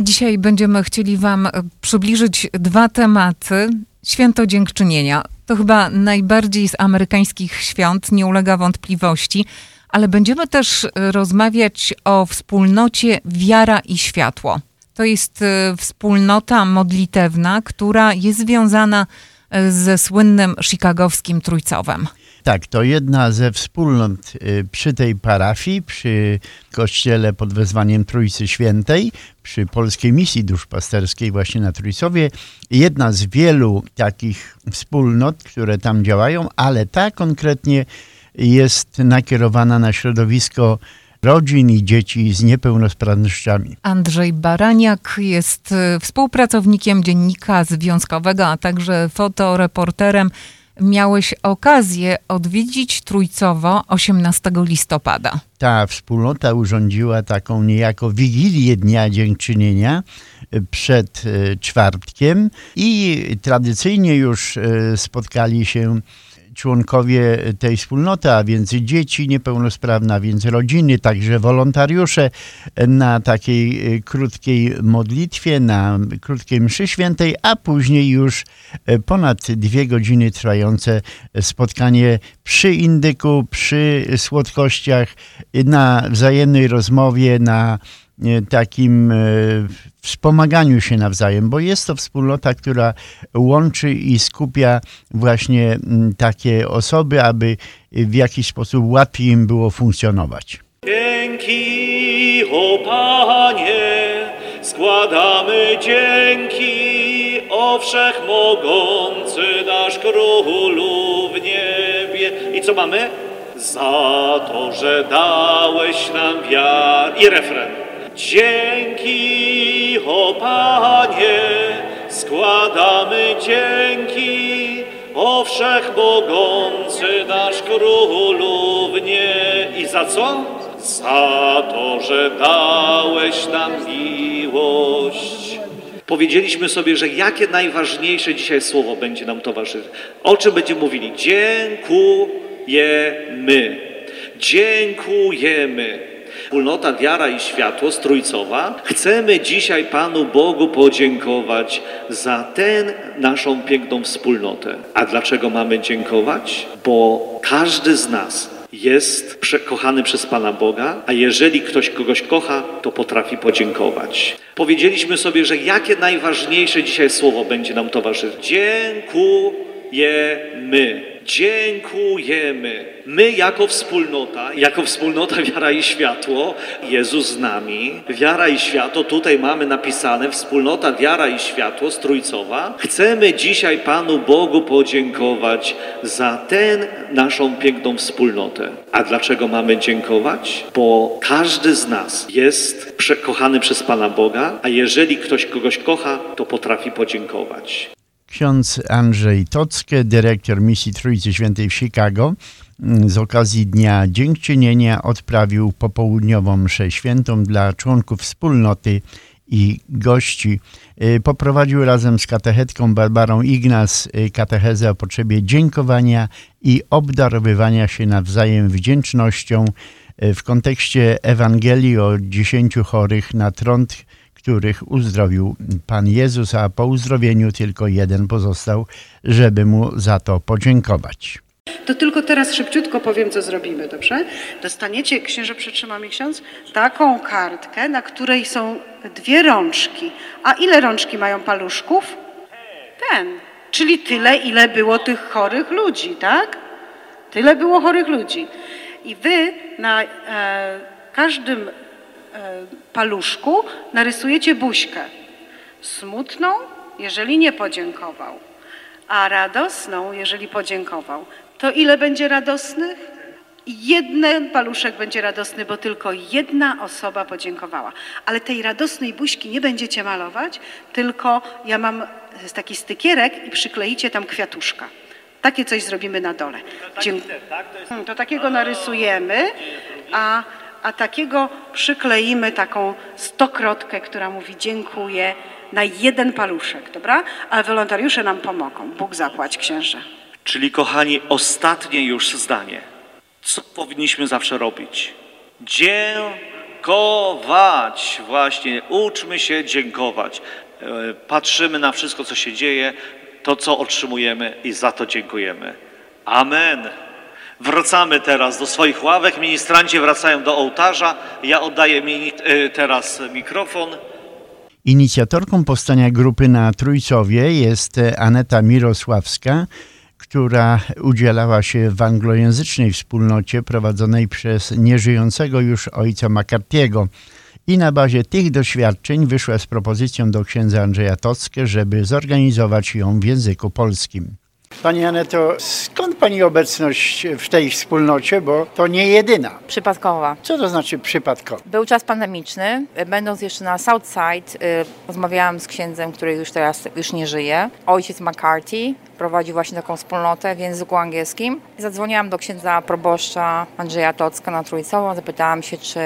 Dzisiaj będziemy chcieli Wam przybliżyć dwa tematy. Święto Dziękczynienia to chyba najbardziej z amerykańskich świąt, nie ulega wątpliwości, ale będziemy też rozmawiać o wspólnocie wiara i światło. To jest e, wspólnota modlitewna, która jest związana e, ze słynnym chicagowskim trójcowem. Tak, to jedna ze wspólnot y, przy tej parafii, przy kościele pod wezwaniem Trójcy Świętej, przy Polskiej Misji Duszpasterskiej właśnie na Trójcowie. Jedna z wielu takich wspólnot, które tam działają, ale ta konkretnie jest nakierowana na środowisko rodzin i dzieci z niepełnosprawnościami. Andrzej Baraniak jest y, współpracownikiem dziennika związkowego, a także fotoreporterem miałeś okazję odwiedzić Trójcowo 18 listopada. Ta wspólnota urządziła taką niejako wigilię Dnia Dziękczynienia e, przed e, czwartkiem i tradycyjnie już e, spotkali się członkowie tej wspólnoty, a więc dzieci niepełnosprawne, a więc rodziny, także wolontariusze na takiej e, krótkiej modlitwie, na krótkiej mszy świętej, a później już e, ponad dwie godziny trwające spotkanie przy indyku, przy słodkościach, na wzajemnej rozmowie, na takim wspomaganiu się nawzajem, bo jest to wspólnota, która łączy i skupia właśnie mm, takie osoby, aby w jakiś sposób łatwiej im było funkcjonować. Dzięki, o Panie, składamy dzięki, o Wszechmogący nasz Królu w niebie. I co mamy? Za to, że dałeś nam wiarę. I refren. Dzięki, o Panie, składamy dzięki, o Wszechmogący nasz Królu w nie. I za co? Za to, że dałeś nam miłość. Powiedzieliśmy sobie, że jakie najważniejsze dzisiaj słowo będzie nam towarzyszyć. O czym będziemy mówili? Dziękujemy. Dziękujemy wspólnota Wiara i Światło Strójcowa, chcemy dzisiaj Panu Bogu podziękować za tę naszą piękną wspólnotę. A dlaczego mamy dziękować? Bo każdy z nas jest kochany przez Pana Boga, a jeżeli ktoś kogoś kocha, to potrafi podziękować. Powiedzieliśmy sobie, że jakie najważniejsze dzisiaj słowo będzie nam towarzyszyć. Dziękujemy. Dziękujemy. My jako wspólnota, jako wspólnota Wiara i Światło, Jezus z nami, Wiara i Światło, tutaj mamy napisane wspólnota Wiara i Światło Strójcowa. Chcemy dzisiaj Panu Bogu podziękować za tę naszą piękną wspólnotę. A dlaczego mamy dziękować? Bo każdy z nas jest kochany przez Pana Boga, a jeżeli ktoś kogoś kocha, to potrafi podziękować. Ksiądz Andrzej Tocke, dyrektor misji Trójcy Świętej w Chicago, mm, z okazji Dnia Dziękczynienia odprawił popołudniową mszę świętą dla członków wspólnoty i gości. Y, poprowadził razem z katechetką Barbarą Ignas y, katechezę o potrzebie dziękowania i obdarowywania się nawzajem wdzięcznością y, w kontekście Ewangelii o dziesięciu chorych na trąd których uzdrowił Pan Jezus, a po uzdrowieniu tylko jeden pozostał, żeby mu za to podziękować. To tylko teraz szybciutko powiem, co zrobimy, dobrze? Dostaniecie, księże przytrzyma mi ksiądz, taką kartkę, na której są dwie rączki. A ile rączki mają paluszków? Ten. Czyli tyle, ile było tych chorych ludzi, tak? Tyle było chorych ludzi. I wy na e, każdym E, paluszku narysujecie buźkę. Smutną, jeżeli nie podziękował, a radosną, jeżeli podziękował. To ile będzie radosnych? Jeden paluszek będzie radosny, bo tylko jedna osoba podziękowała. Ale tej radosnej buźki nie będziecie malować, tylko ja mam taki stykierek i przykleicie tam kwiatuszka. Takie coś zrobimy na dole. Dzie- tak? to, to takiego narysujemy, a a takiego przykleimy taką stokrotkę, która mówi dziękuję na jeden paluszek, dobra? Ale wolontariusze nam pomogą. Bóg zapłać, księże. Czyli kochani, ostatnie już zdanie. Co powinniśmy zawsze robić? Dziękować. Właśnie, uczmy się dziękować. E, Patrzymy na wszystko, co się dzieje, to, co otrzymujemy i za to dziękujemy. Amen. Wracamy teraz do swoich ławek. Ministranci wracają do ołtarza. Ja oddaję mini- e, teraz mikrofon. Inicjatorką powstania grupy na Trójcowie jest e, Aneta Mirosławska, która udzielała się w anglojęzycznej wspólnocie prowadzonej przez nieżyjącego już ojca McCarthy'ego. I na bazie tych doświadczeń wyszła z propozycją do księdza Andrzeja Tockę, żeby zorganizować ją w języku polskim. Pani Aneto, skąd Pani obecność w tej wspólnocie, bo to nie jedyna. Przypadkowa. Co to znaczy przypadkowo? Był czas pandemiczny. Będąc jeszcze na Southside, y, rozmawiałam z księdzem, który już teraz już nie żyje. Ojciec McCarthy prowadzi właśnie taką wspólnotę w języku angielskim. Zadzwoniłam do księdza proboszcza Andrzeja Tocka na Trójcową. Zapytałam się, czy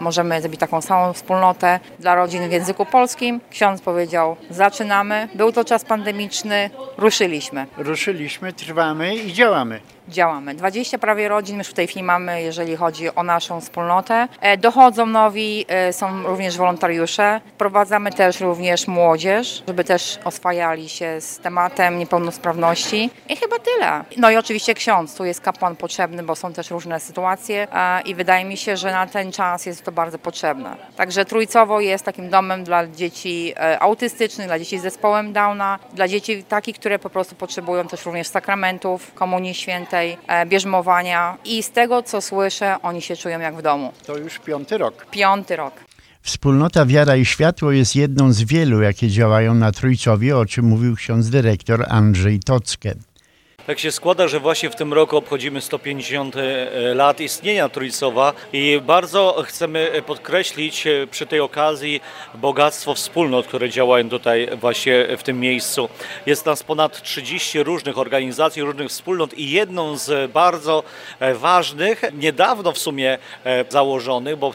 możemy zrobić taką samą wspólnotę dla rodzin w języku polskim. Ksiądz powiedział, zaczynamy. Był to czas pandemiczny, ruszyliśmy. Ruszyliśmy, trwamy i działamy. Działamy. 20 prawie rodzin już w tej chwili mamy, jeżeli chodzi o naszą wspólnotę. E, Dochodzą nowi, e, są również wolontariusze. Wprowadzamy też również młodzież, żeby też oswajali się z tematem niepełnosprawności. I chyba tyle. No i oczywiście ksiądz, tu jest kapłan potrzebny, bo są też różne sytuacje i wydaje mi się, że na ten czas jest to bardzo potrzebne. Także Trójcowo jest takim domem dla dzieci e, autystycznych, dla dzieci z zespołem Downa, dla dzieci takich, które po prostu potrzebują też również sakramentów, komunii świętej, e, bierzmowania i z tego co słyszę, oni się czują jak w domu. To już piąty rok. Piąty rok. Wspólnota Wiara i Światło jest jedną z wielu, jakie działają na Trójcowie, o czym mówił ksiądz dyrektor Andrzej Tockę. Tak się składa, że właśnie w tym roku obchodzimy 150 lat istnienia Trójcowa i bardzo chcemy podkreślić e, przy tej okazji bogactwo wspólnot, które działają tutaj właśnie w tym miejscu. Jest nas ponad 30 różnych organizacji, różnych wspólnot i jedną z bardzo e, ważnych, niedawno w sumie e, założonych, bo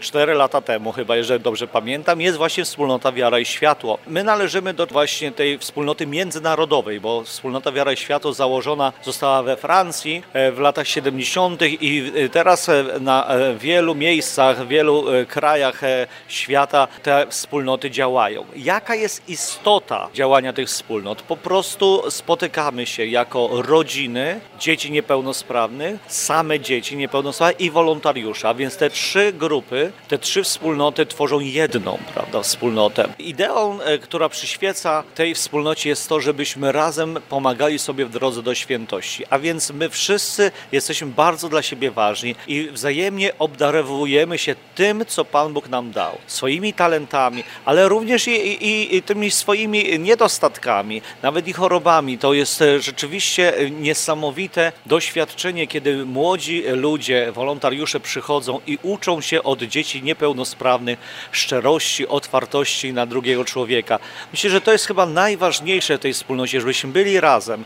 4 lata temu chyba, jeżeli dobrze pamiętam, jest właśnie wspólnota Wiara i Światło. My należymy do właśnie tej wspólnoty międzynarodowej, bo wspólnota Wiara i Światło założona została we Francji e, w latach 70. i e, teraz e, na wielu miejscach, w wielu krajach świata te wspólnoty działają. Jaka jest istota działania tych wspólnot? Po prostu spotykamy się jako rodziny dzieci niepełnosprawnych, same dzieci niepełnosprawne i wolontariusze, a więc te trzy grupy, te trzy wspólnoty tworzą jedną prawda, wspólnotę. Ideą, która przyświeca tej wspólnocie jest to, żebyśmy razem pomagali sobie w drodze do świętości. A więc my wszyscy jesteśmy bardzo dla siebie ważni i wzajemnie obdarowujemy się tym, co Pan Bóg nam dał. Swoimi talentami, ale również i, i, i tymi swoimi niedostatkami, nawet i chorobami. To jest e, rzeczywiście e, niesamowite doświadczenie, kiedy młodzi ludzie, wolontariusze przychodzą i uczą się od dzieci niepełnosprawnych szczerości, otwartości na drugiego człowieka. Myślę, że to jest chyba najważniejsze w tej wspólnocie, żebyśmy byli razem,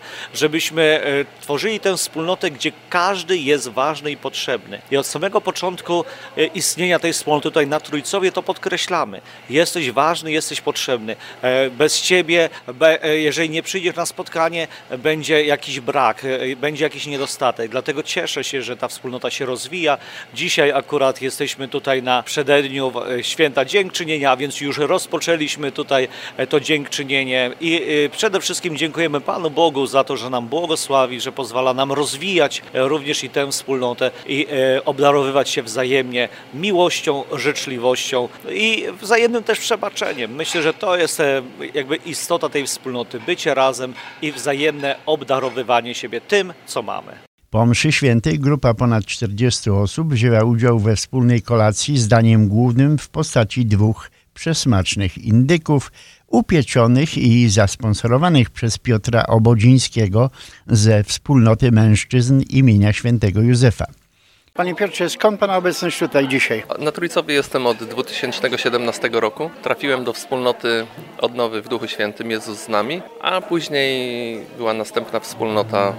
żebyśmy e, tworzyli tę wspólnotę, gdzie każdy jest ważny i potrzebny. I od samego początku e, istnienia tej wspólnoty tutaj na Trójcowie to podkreślamy. Jesteś ważny, jesteś potrzebny. E, Bez ciebie, jeżeli nie przyjdziesz na spotkanie, będzie jakiś brak, będzie jakiś niedostatek. Dlatego cieszę się, że ta wspólnota się rozwija. Dzisiaj akurat jesteśmy tutaj na przededniu święta dziękczynienia, więc już rozpoczęliśmy tutaj to dziękczynienie i przede wszystkim dziękujemy Panu Bogu za to, że nam błogosławi, że pozwala nam rozwijać e, również i tę wspólnotę i e, obdarowywać się wzajemnie miłością, życzliwością i wzajemnym też przebaczeniem. Myślę, że to jest e, jakby istota tej wspólnoty, bycie razem i wzajemne obdarowywanie siebie tym, co mamy. Po mszy świętej grupa ponad 40 osób wzięła udział we wspólnej kolacji z daniem głównym w postaci dwóch przesmacznych indyków upieczonych i zasponsorowanych przez Piotra Obodzińskiego ze wspólnoty mężczyzn imienia świętego Józefa. Panie Piotrze, skąd Pana obecność tutaj dzisiaj? Na Trójcowie jestem od 2017 roku. Trafiłem do wspólnoty Odnowy w Duchu Świętym Jezus z nami, a później była następna wspólnota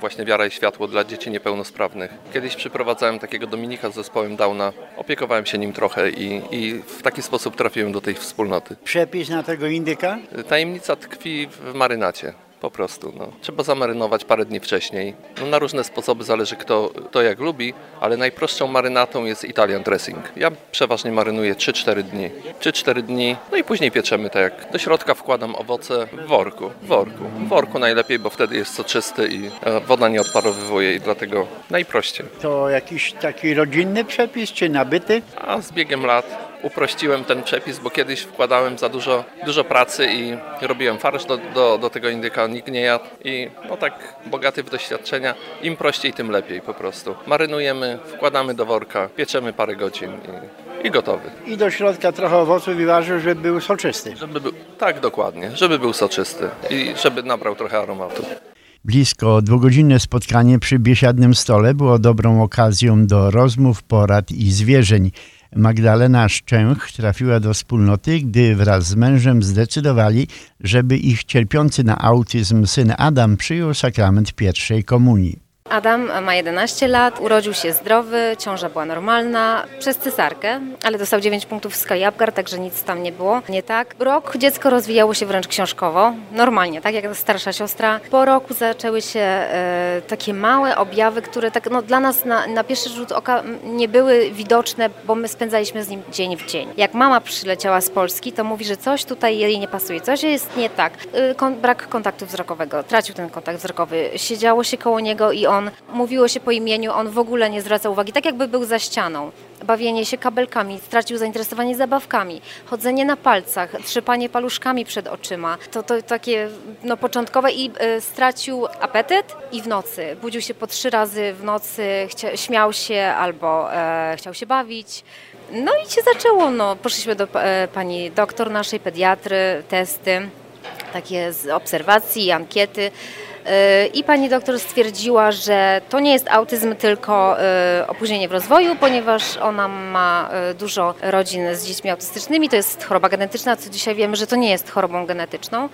właśnie Wiara i Światło dla dzieci niepełnosprawnych. Kiedyś przyprowadzałem takiego Dominika z zespołem Downa, opiekowałem się nim trochę i, i w taki sposób trafiłem do tej wspólnoty. Przepis na tego indyka? Tajemnica tkwi w marynacie. Po prostu, no. Trzeba zamarynować parę dni wcześniej. No, na różne sposoby, zależy kto, kto jak lubi, ale najprostszą marynatą jest Italian dressing. Ja przeważnie marynuję 3-4 dni. 3-4 dni, no i później pieczemy tak jak. Do środka wkładam owoce w worku, w worku. W worku najlepiej, bo wtedy jest soczysty i e, woda nie odparowywuje i dlatego najprościej. To jakiś taki rodzinny przepis, czy nabyty? A z biegiem lat uprościłem ten przepis, bo kiedyś wkładałem za dużo, dużo pracy i robiłem farsz do, do, do tego indyka, nikt nie jadł i no tak bogaty w doświadczenia, im prościej, tym lepiej po prostu. Marynujemy, wkładamy do worka, pieczemy parę godzin i, i gotowy. I do środka trochę owoców i warzyw, żeby był soczysty. Żeby był, tak dokładnie, żeby był soczysty i żeby nabrał trochę aromatu. Blisko dwugodzinne spotkanie przy biesiadnym stole było dobrą okazją do rozmów, porad i zwierzeń. Magdalena Szczęch trafiła do wspólnoty, gdy wraz z mężem zdecydowali, żeby ich cierpiący na autyzm syn Adam przyjął sakrament pierwszej komunii. Adam ma 11 lat, urodził się zdrowy, ciąża była normalna, przez cesarkę, ale dostał 9 punktów w skali Apgar, także nic tam nie było, nie tak. Rok dziecko rozwijało się wręcz książkowo, normalnie, tak jak starsza siostra. Po roku zaczęły się e, takie małe objawy, które tak no, dla nas na, na pierwszy rzut oka nie były widoczne, bo my spędzaliśmy z nim dzień w dzień. Jak mama przyleciała z Polski, to mówi, że coś tutaj jej nie pasuje, coś jest nie tak. E, kon, brak kontaktu wzrokowego, tracił ten kontakt wzrokowy, siedziało się koło niego i on on, mówiło się po imieniu, on w ogóle nie zwraca uwagi, tak jakby był za ścianą. Bawienie się kabelkami, stracił zainteresowanie zabawkami, chodzenie na palcach, trzepanie paluszkami przed oczyma. To, to takie no, początkowe i y, stracił apetyt i w nocy. Budził się po trzy razy w nocy, chcia, śmiał się albo e, chciał się bawić. No i się zaczęło, no, poszliśmy do e, pani doktor naszej, pediatry, testy, takie z obserwacji, ankiety. I pani doktor stwierdziła, że to nie jest autyzm, tylko y, opóźnienie w rozwoju, ponieważ ona ma y, dużo rodzin z dziećmi autystycznymi. To jest choroba genetyczna, co dzisiaj wiemy, że to nie jest chorobą genetyczną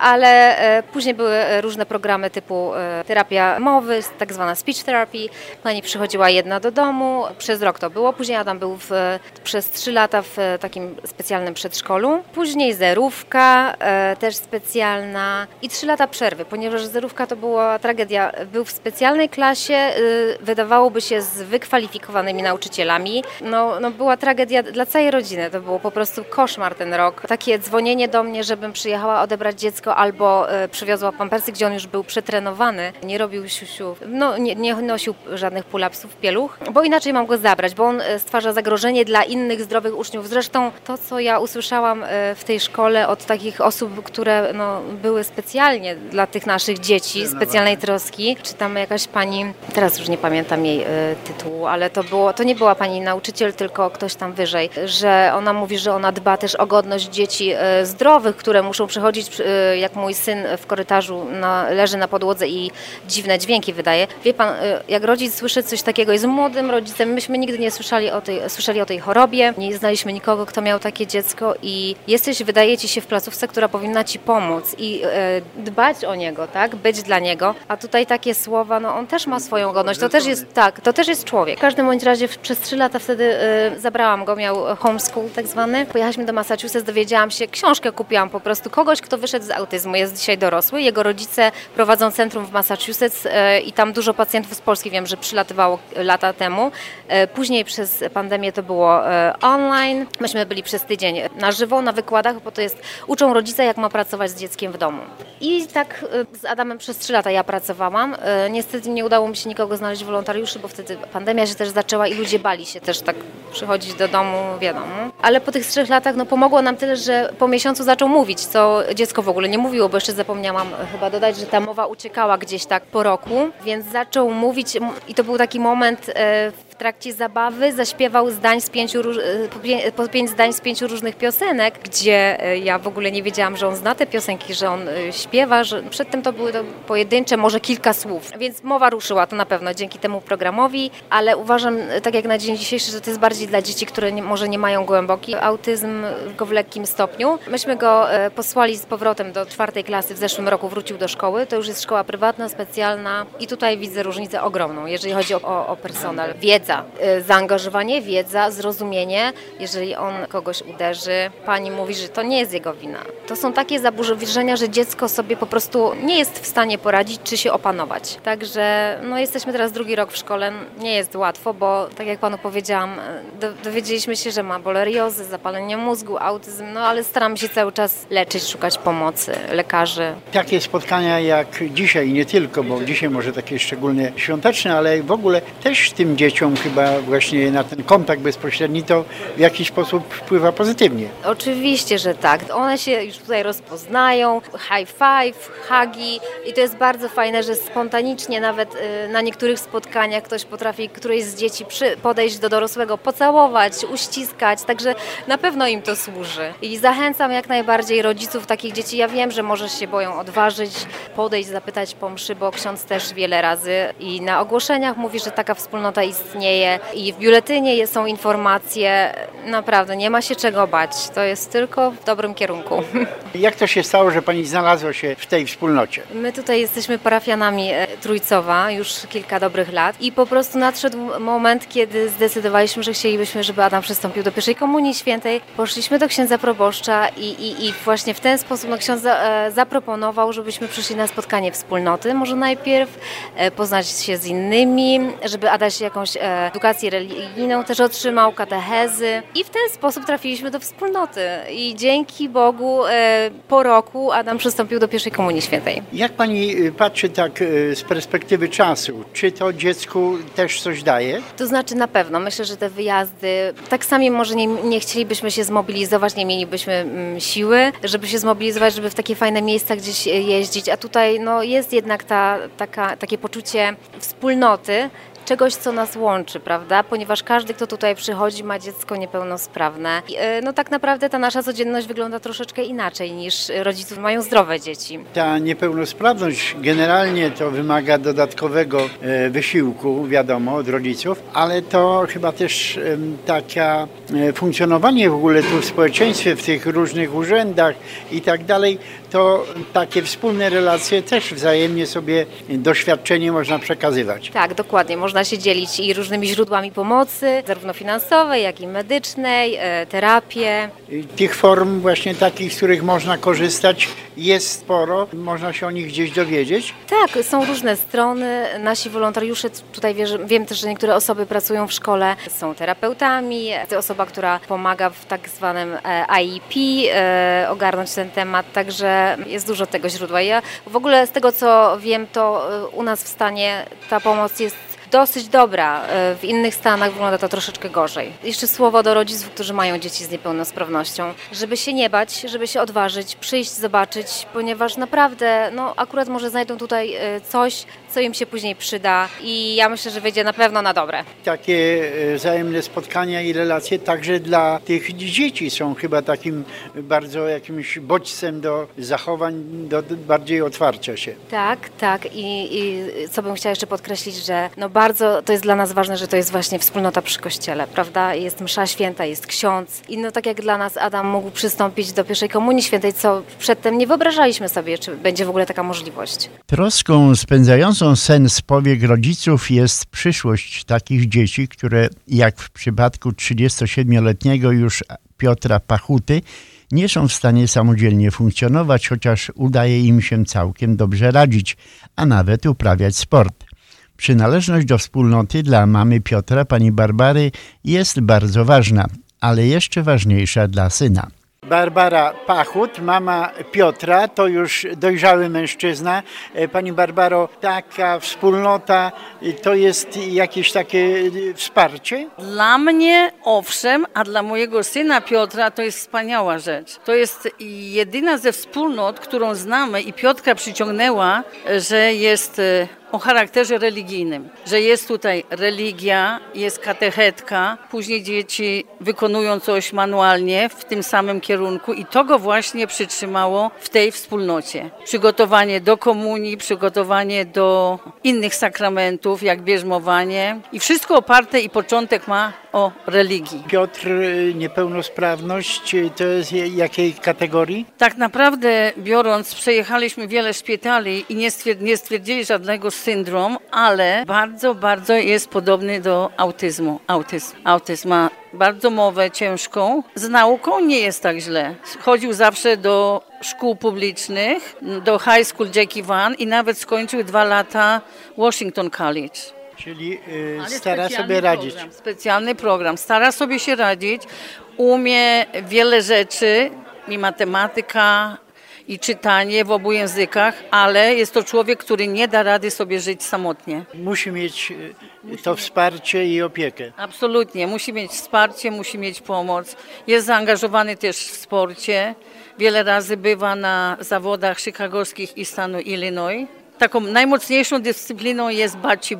ale e, później były e, różne programy typu e, terapia mowy, tak zwana speech therapy. Pani przychodziła jedna do domu, przez rok to było, później Adam był w, przez trzy lata w takim specjalnym przedszkolu, później zerówka też specjalna i trzy lata przerwy, ponieważ zerówka to była tragedia. Był w specjalnej klasie, wydawałoby się z wykwalifikowanymi nauczycielami. No, no była tragedia dla całej rodziny, to było po prostu koszmar ten rok. Takie dzwonienie do mnie, żebym przyjechała odebrać dziecko albo e, przywiozła pampersy, gdzie on już był przetrenowany, nie robił siusiu, no nie, nie nosił żadnych pulapsów, pieluch, bo inaczej mam go zabrać, bo on e, stwarza zagrożenie dla innych zdrowych uczniów. Zresztą to, co ja usłyszałam e, w tej szkole od takich osób, które no, były specjalnie dla tych naszych dzieci, specjalnej troski, czy tam jakaś pani, teraz już nie pamiętam jej tytułu, ale to, było, to nie była pani nauczyciel, tylko ktoś tam wyżej, że ona mówi, że ona dba też o godność dzieci zdrowych, które muszą przechodzić jak mój syn w korytarzu na, leży na podłodze i dziwne dźwięki wydaje. Wie pan, y, jak rodzic słyszy coś takiego, jest młodym rodzicem, myśmy nigdy nie słyszeli o tej, słyszeli o tej chorobie, nie znaliśmy nikogo, kto miał takie dziecko i jesteś, wydaje ci się w placówce, która powinna ci pomóc i e, dbać o niego, tak, być dla niego, a tutaj takie słowa, no on też ma swoją godność, to też jest, tak, to też jest człowiek. W każdym bądź razie przez trzy lata wtedy e, zabrałam go, miał homeschool tak zwany, pojechaliśmy do Massachusetts, dowiedziałam się, książkę kupiłam po prostu, kogoś, kto wyszedł z autyzmu. Jest dzisiaj dorosły. Jego rodzice prowadzą centrum w Massachusetts e, i tam dużo pacjentów z Polski wiem, że przylatywało lata temu. E, później przez pandemię to było e, online. Myśmy byli przez tydzień na żywo, na wykładach, bo to jest, uczą rodzice, jak ma pracować z dzieckiem w domu. I tak z Adamem przez trzy lata ja pracowałam. Niestety nie udało mi się nikogo znaleźć wolontariuszy, bo wtedy pandemia się też zaczęła i ludzie bali się też tak przychodzić do domu, wiadomo. Ale po tych trzech latach no, pomogło nam tyle, że po miesiącu zaczął mówić, co dziecko w ogóle nie mówiło, bo jeszcze zapomniałam chyba dodać, że ta mowa uciekała gdzieś tak po roku, więc zaczął mówić i to był taki moment e, trakcie zabawy zaśpiewał zdań z pięciu, e, po pięć zdań z pięciu różnych piosenek, gdzie e, ja w ogóle nie wiedziałam, że on zna te piosenki, że on śpiewa, że przedtem to były to pojedyncze, może kilka słów, więc mowa ruszyła to na pewno dzięki temu programowi, ale uważam, tak jak na dzień dzisiejszy, że to jest bardziej dla dzieci, które nie, może nie mają głęboki autyzm, tylko w lekkim stopniu. Myśmy go posłali z powrotem do czwartej czwartej klasy w zeszłym roku wrócił do szkoły. To już jest szkoła prywatna, specjalna i tutaj widzę różnicę ogromną, jeżeli chodzi o, o personel. Wiedza, rodzica. Y, Zaangażowanie, wiedza, zrozumienie. Jeżeli on kogoś uderzy, pani mówi, że to nie jest jego wina. To są takie zaburzenia, że dziecko sobie po prostu nie jest w stanie poradzić czy się opanować. Także no, jesteśmy teraz drugi rok w szkole. Nie jest łatwo, bo tak jak panu powiedziałam, do, dowiedzieliśmy się, że ma boleriozę, zapalenie mózgu, autyzm, no ale staramy się cały czas leczyć, szukać pomocy lekarzy. Takie spotkania jak dzisiaj, nie tylko, bo dzisiaj może takie szczególnie świąteczne, ale w ogóle też tym dzieciom chyba właśnie na ten kontakt bezpośredni to w jakiś sposób wpływa pozytywnie. Oczywiście, że tak. One się już tutaj rozpoznają, high five, hagi i to jest bardzo fajne, że spontanicznie nawet y, na niektórych spotkaniach ktoś potrafi któreś z dzieci podejść do dorosłego, pocałować, uściskać, także na pewno im to służy. I zachęcam jak najbardziej rodziców takich dzieci. Ja wiem, że może się boją odważyć, podejść, zapytać po mszy, bo ksiądz też wiele razy i na ogłoszeniach mówi, że taka wspólnota istnieje i w biuletynie są informacje. Naprawdę, nie ma się czego bać. To jest tylko w dobrym kierunku. Jak to się stało, że pani znalazła się w tej wspólnocie? My tutaj jesteśmy parafianami e, Trójcowa już kilka dobrych lat i po prostu nadszedł moment, kiedy zdecydowaliśmy, że chcielibyśmy, żeby Adam przystąpił do pierwszej komunii świętej. Poszliśmy do księdza proboszcza i, i, i właśnie w ten sposób no, ksiądz e, zaproponował, żebyśmy przyszli na spotkanie wspólnoty. Może najpierw e, poznać się z innymi, żeby Adaś jakąś e, edukację religijną też otrzymał, katechezy i w ten sposób trafiliśmy do wspólnoty i dzięki Bogu e, po roku Adam przystąpił do pierwszej komunii świętej. Jak pani patrzy tak z perspektywy czasu? Czy to dziecku też coś daje? To znaczy na pewno, myślę, że te wyjazdy, tak sami może nie, nie chcielibyśmy się zmobilizować, nie mielibyśmy mm, siły, żeby się zmobilizować, żeby w takie fajne miejsca gdzieś jeździć, a tutaj no, jest jednak ta, taka, takie poczucie wspólnoty, czegoś, co nas łączy, prawda? Ponieważ każdy, kto tutaj przychodzi, ma dziecko niepełnosprawne. E, no tak naprawdę ta nasza codzienność wygląda troszeczkę inaczej niż rodziców mają zdrowe dzieci. Ta niepełnosprawność generalnie to wymaga dodatkowego e, wysiłku, wiadomo, od rodziców, ale to chyba też taka e, funkcjonowanie w ogóle tu w społeczeństwie, w tych różnych urzędach i tak dalej, to takie wspólne relacje też wzajemnie sobie doświadczenie można przekazywać. Tak, dokładnie. Można się dzielić i różnymi źródłami pomocy, zarówno finansowej, jak i medycznej, e, terapię. I Tych form właśnie takich, z których można korzystać jest sporo, można się o nich gdzieś dowiedzieć. Tak, są różne strony. Nasi wolontariusze, tutaj wierzę, wiem też, że niektóre osoby pracują w szkole, są terapeutami. To osoba, która pomaga w tak zwanym e, IEP e, ogarnąć ten temat, także jest dużo tego źródła. Ja w ogóle z tego, co wiem, to e, u nas w stanie ta pomoc jest dosyć dobra. E, W innych stanach wygląda to troszeczkę gorzej. Jeszcze słowo do rodziców, którzy mają dzieci z niepełnosprawnością. Żeby się nie bać, żeby się odważyć, przyjść, zobaczyć, ponieważ naprawdę, no akurat może znajdą tutaj e, coś, co im się później przyda i ja myślę, że wyjdzie na pewno na dobre. Takie e, wzajemne spotkania i relacje także dla tych dzieci są chyba takim bardzo jakimś bodźcem do zachowań, do do bardziej otwarcia się. Tak, tak I, i co bym chciała jeszcze podkreślić, że no bardzo to jest dla nas ważne, że to jest właśnie wspólnota przy kościele, prawda? Jest msza święta, jest ksiądz i no tak jak dla nas Adam mógł przystąpić do pierwszej komunii świętej, co przedtem nie wyobrażaliśmy sobie, czy będzie w ogóle taka możliwość. Troską spędzającą sen z powiek rodziców jest przyszłość takich dzieci, które jak w przypadku 37-letniego już Piotra Pachuty nie są w stanie samodzielnie funkcjonować, chociaż udaje im się całkiem dobrze radzić, a nawet uprawiać sport. Przynależność do wspólnoty dla mamy Piotra, pani Barbary, jest bardzo ważna, ale jeszcze ważniejsza dla syna. Barbara Pachut, mama Piotra, to już dojrzały mężczyzna. E, Pani Barbaro, taka wspólnota e, to jest jakieś takie e, wsparcie? Dla mnie owszem, a dla mojego syna Piotra to jest wspaniała rzecz. To jest jedyna ze wspólnot, którą znamy i Piotra przyciągnęła, że jest o charakterze religijnym, że jest tutaj religia, jest katechetka, później dzieci wykonują coś manualnie w tym samym kierunku i to go właśnie przytrzymało w tej wspólnocie. Przygotowanie do komunii, przygotowanie do innych sakramentów, jak bierzmowanie i wszystko oparte i początek ma o religii. Piotr, niepełnosprawność to jest je- jakiej kategorii? Tak naprawdę biorąc, przejechaliśmy wiele szpitali i nie, stwier- nie stwierdzili żadnego syndrom, ale bardzo, bardzo jest podobny do autyzmu. Autyzm. Autyzm ma bardzo mowę ciężką. Z nauką nie jest tak źle. Chodził zawsze do szkół publicznych, do High School Jackie Van i nawet skończył dwa lata Washington College. Czyli y, Ale stara sobie radzić. Program, specjalny program. Stara sobie się radzić, umie wiele rzeczy, i matematyka, i czytanie w obu językach, ale jest to człowiek, który nie da rady sobie żyć samotnie. Musi mieć y, to wsparcie i opiekę. Absolutnie. Musi mieć wsparcie, musi mieć pomoc. Jest zaangażowany też w sporcie. Wiele razy bywa na zawodach chicagowskich i stanu Illinois. Taką najmocniejszą dyscypliną jest bocce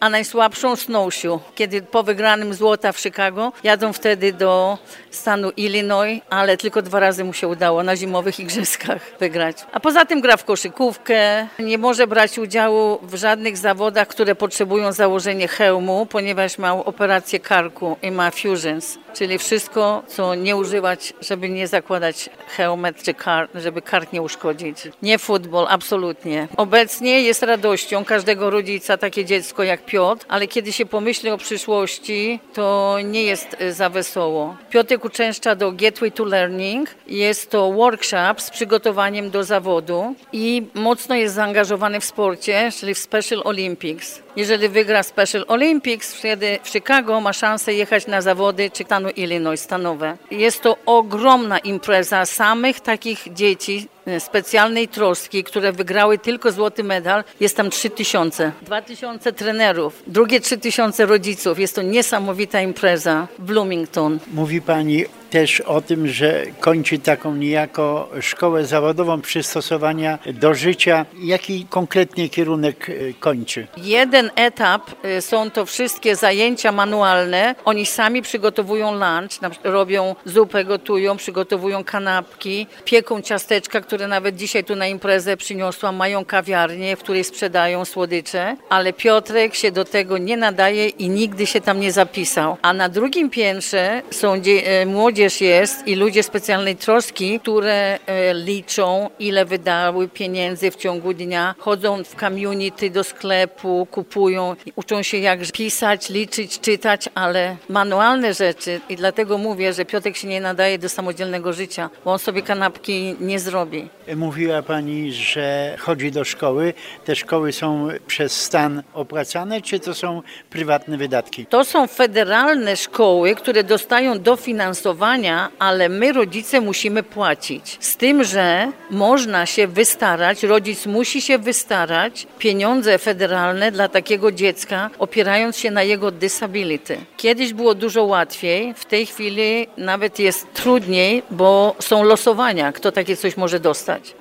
a najsłabszą snowshoe. Kiedy po wygranym złota w Chicago jadą wtedy do stanu Illinois, ale tylko dwa razy mu się udało na zimowych igrzyskach wygrać. A poza tym gra w koszykówkę, nie może brać udziału w żadnych zawodach, które potrzebują założenia hełmu, ponieważ ma operację karku i ma fusions, czyli wszystko, co nie używać, żeby nie zakładać hełmet czy kar, żeby kark nie uszkodzić. Nie futbol, absolutnie. Obecnie jest radością każdego rodzica takie dziecko jak Piotr, ale kiedy się pomyśli o przyszłości, to nie jest y, za wesoło. Piotrek uczęszcza do Gateway to Learning. Jest to workshop z przygotowaniem do zawodu i mocno jest zaangażowany w sporcie, czyli w Special Olympics. Jeżeli wygra Special Olympics, wtedy w Chicago ma szansę jechać na zawody czy Illinois stanowe. Jest to ogromna impreza samych takich dzieci, specjalnej troski, które wygrały tylko złoty medal. Jest tam 3000. 2000 trenerów, drugie 3000 rodziców. Jest to niesamowita impreza w Bloomington. Mówi Pani też o tym, że kończy taką niejako szkołę zawodową przystosowania do życia. Jaki konkretnie kierunek y, kończy? Jeden etap y, są to wszystkie zajęcia manualne. Oni sami przygotowują lunch, robią zupę, gotują, przygotowują kanapki, pieką ciasteczka, które nawet dzisiaj tu na imprezę przyniosłam. Mają kawiarnię, w której sprzedają słodycze, ale Piotrek się do tego nie nadaje i nigdy się tam nie zapisał. A na drugim piętrze są y, młodzież jest i ludzie specjalnej troski, które e, liczą, ile wydały pieniędzy w ciągu dnia, chodzą w community do sklepu, kupują, uczą się jak pisać, liczyć, czytać, ale manualne rzeczy i dlatego mówię, że Piotrek się nie nadaje do samodzielnego życia, bo on sobie kanapki nie zrobi. Mówiła Pani, że chodzi do szkoły. Te szkoły są przez stan opłacane, czy to są prywatne wydatki? To są federalne szkoły, które dostają dofinansowania, ale my rodzice musimy płacić. Z tym, że można się wystarać, rodzic musi się wystarać pieniądze federalne dla takiego dziecka, opierając się na jego disability. Kiedyś było dużo łatwiej, w tej chwili nawet jest trudniej, bo są losowania, kto takie coś może dostać.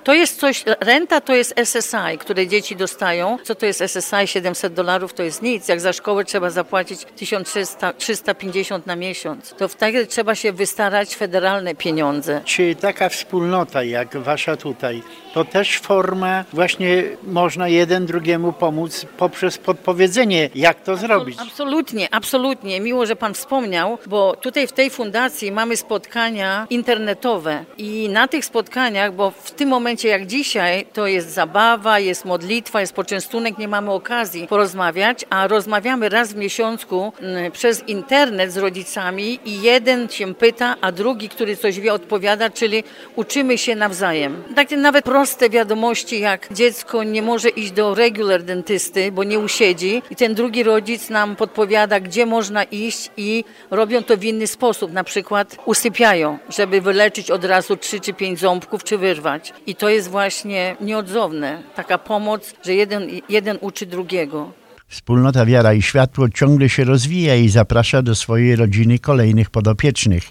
To jest coś, renta to jest SSI, które dzieci dostają. Co to jest SSI? 700 dolarów to jest nic. Jak za szkołę trzeba zapłacić 1300, 350 na miesiąc, to wtedy trzeba się wystarać federalne pieniądze. Czy taka wspólnota jak wasza tutaj, to też forma właśnie można jeden drugiemu pomóc poprzez podpowiedzenie, jak to zrobić? Absolutnie, absolutnie. Miło, że Pan wspomniał, bo tutaj w tej fundacji mamy spotkania internetowe i na tych spotkaniach, bo w tym momencie jak dzisiaj, to jest zabawa, jest modlitwa, jest poczęstunek, nie mamy okazji porozmawiać, a rozmawiamy raz w miesiącu mm, przez internet z rodzicami i jeden się pyta, a drugi, który coś wie, odpowiada, czyli uczymy się nawzajem. Takie nawet proste wiadomości, jak dziecko nie może iść do regular dentysty, bo nie usiedzi i ten drugi rodzic nam podpowiada, gdzie można iść i robią to w inny sposób, na przykład usypiają, żeby wyleczyć od razu trzy czy pięć ząbków, czy wyrwać. I to jest właśnie nieodzowne, taka pomoc, że jeden, jeden uczy drugiego. Wspólnota Wiara i Światło ciągle się rozwija i zaprasza do swojej rodziny kolejnych podopiecznych.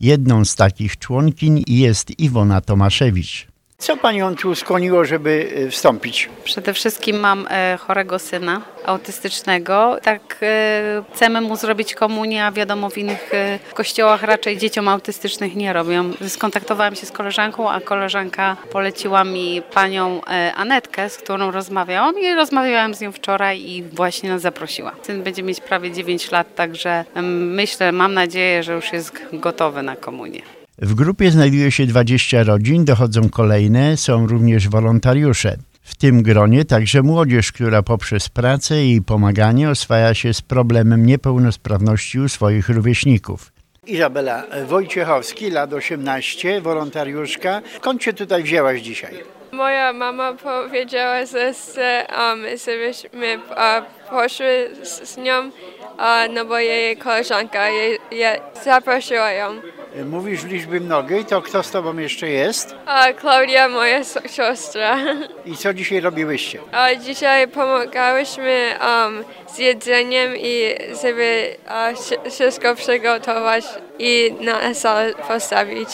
Jedną z takich członkiń jest Iwona Tomaszewicz. Co panią tu skłoniło, żeby y, wstąpić? Przede wszystkim mam e, chorego syna autystycznego. Tak e, chcemy mu zrobić komunię, a wiadomo w innych e, kościołach raczej dzieciom autystycznych nie robią. Skontaktowałam się z koleżanką, a koleżanka poleciła mi panią e, Anetkę, z którą rozmawiałam i rozmawiałam z nią wczoraj i właśnie nas zaprosiła. Syn będzie mieć prawie 9 lat, także myślę, mam nadzieję, że już jest gotowy na komunię. W grupie znajduje się 20 rodzin, dochodzą kolejne, są również wolontariusze. w tym gronie także młodzież, która poprzez pracę i pomaganie oswaja się z problemem niepełnosprawności u swoich rówieśników. Izabela Wojciechowski, lat 18, wolontariuszka. Skąd się tutaj wzięłaś dzisiaj? Moja mama powiedziała, że chce, um, żebyśmy uh, poszły z, z nią, uh, no bo jej koleżanka je, je zaprosiła ją. Mówisz w liczbie mnogiej, to kto z tobą jeszcze jest? A Klaudia, moja siostra. I co dzisiaj robiłyście? A dzisiaj pomagałyśmy um, z jedzeniem i żeby wszy- wszystko przygotować i na salę postawić.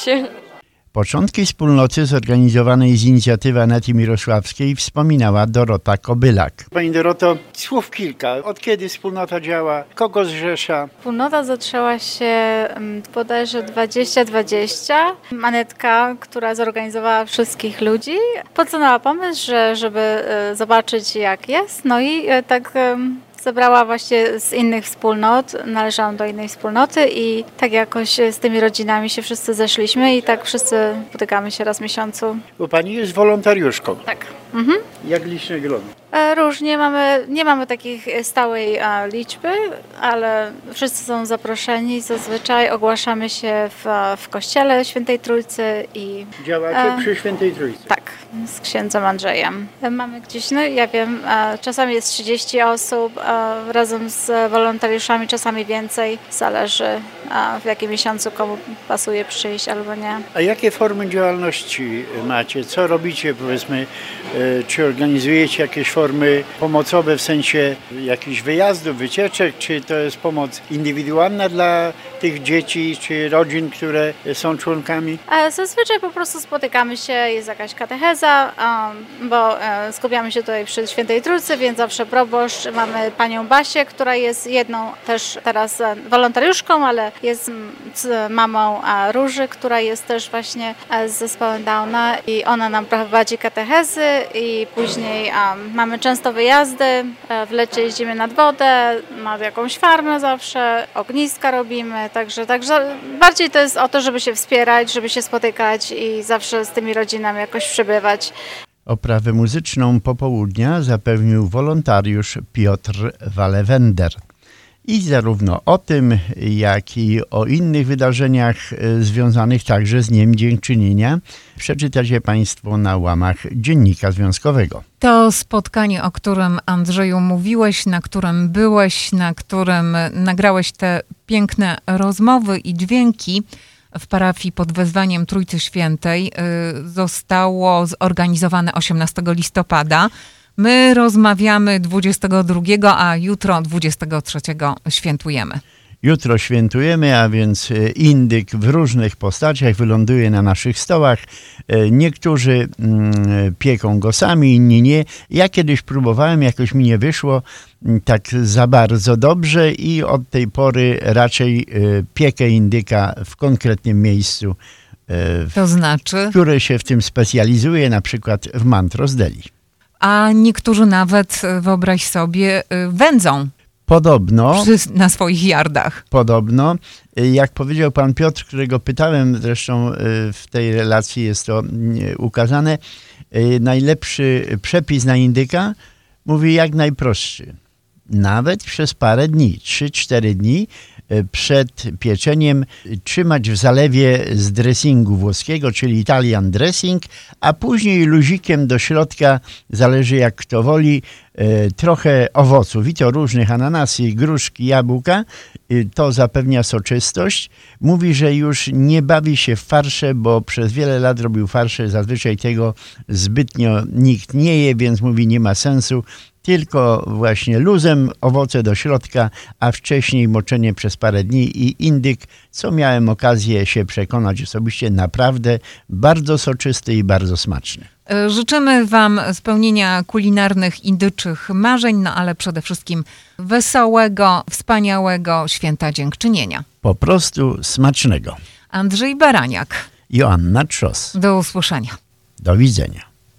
Początki wspólnoty zorganizowanej z inicjatywy Anety Mirosławskiej wspominała Dorota Kobylak. Pani Doroto, słów kilka. Od kiedy wspólnota działa? Kogo zrzesza? Wspólnota zaczęła się mm, bodajże 2020. Manetka, która zorganizowała wszystkich ludzi, podsunęła pomysł, że, żeby e, zobaczyć jak jest. No i e, tak zebrała właśnie z innych wspólnot, należałam do innej wspólnoty i tak jakoś z tymi rodzinami się wszyscy zeszliśmy i tak wszyscy spotykamy się raz w miesiącu. Bo pani jest wolontariuszką. Tak. Mhm. Jak liczne grono? E, Różnie mamy, nie mamy takich e, stałej liczby, ale wszyscy są zaproszeni. Zazwyczaj ogłaszamy się w, w kościele Świętej Trójcy i Działacie E, przy Świętej Trójcy. tak, z księdzem Andrzejem. Mamy gdzieś, no ja wiem, czasami jest 30 osób razem z wolontariuszami, czasami więcej. Zależy w jakim miesiącu komu pasuje przyjść albo nie. A jakie formy działalności macie? Co robicie, powiedzmy, czy organizujecie jakieś formy pomocowe w sensie jakichś wyjazdów, wycieczek, czy to jest pomoc indywidualna dla tych dzieci czy rodzin, które są członkami? E, Zazwyczaj po prostu spotykamy się, jest jakaś katecheza, bo e, skupiamy się tutaj przy Świętej Trójcy, więc zawsze proboszcz. Mamy panią Basię, która jest jedną też teraz e, wolontariuszką, ale jest mamą e, Róży, która jest też właśnie e, z zespołem Downa i ona nam prowadzi katechezy i później em, mamy często wyjazdy, e, w lecie jeździmy nad wodę, na jakąś farmę zawsze, ogniska robimy, także, także bardziej to jest o to, żeby się wspierać, żeby się spotykać i zawsze z tymi rodzinami jakoś przebywać. Oprawę muzyczną popołudnia zapewnił wolontariusz Piotr Walewender. I zarówno o tym, jak i o innych wydarzeniach e, związanych także z Dniem Dziękczynienia przeczytacie Państwo na łamach Dziennika Związkowego. To spotkanie, o którym Andrzeju mówiłeś, na którym byłeś, na którym nagrałeś te piękne rozmowy i dźwięki w parafii pod wezwaniem Trójcy Świętej, y, zostało zorganizowane 18 listopada. My rozmawiamy 22, a jutro 23 świętujemy. Jutro świętujemy, a więc e, indyk w różnych postaciach wyląduje na naszych stołach. E, Niektórzy mm, pieką go sami, inni nie. Ja kiedyś próbowałem, jakoś mi nie wyszło mm, tak za bardzo dobrze i od tej pory raczej e, piekę indyka w konkretnym miejscu, w- To znaczy, które się w tym specjalizuje, na przykład w Mantros Deli. A niektórzy nawet, y, wyobraź sobie, y, wędzą Podobno... przy, na swoich jardach. Podobno, y, jak powiedział pan Piotr, którego pytałem, zresztą w tej relacji jest to ukazane, najlepszy przepis na indyka mówi jak najprostszy. Nawet przez parę dni, 3-4 dni y, przed pieczeniem y, trzymać w zalewie z dressingu włoskiego, czyli Italian dressing, a później luzikiem do środka, zależy jak kto woli, y, trochę owoców i to różnych ananasy, gruszki, jabłka. To zapewnia soczystość. Mówi, że już nie bawi się w farsze, bo przez wiele lat robił farsze. Zazwyczaj tego zbytnio nikt nie je, więc mówi nie ma sensu. Tylko właśnie luzem, owoce do środka, a wcześniej moczenie przez parę dni i indyk, co miałem okazję się przekonać osobiście, naprawdę bardzo soczysty i bardzo smaczny. Y, Życzymy Wam spełnienia kulinarnych indyczych marzeń, no ale przede wszystkim wesołego, wspaniałego święta dziękczynienia. Po prostu smacznego. Andrzej Baraniak. Joanna Trzos. Do usłyszenia. Do widzenia.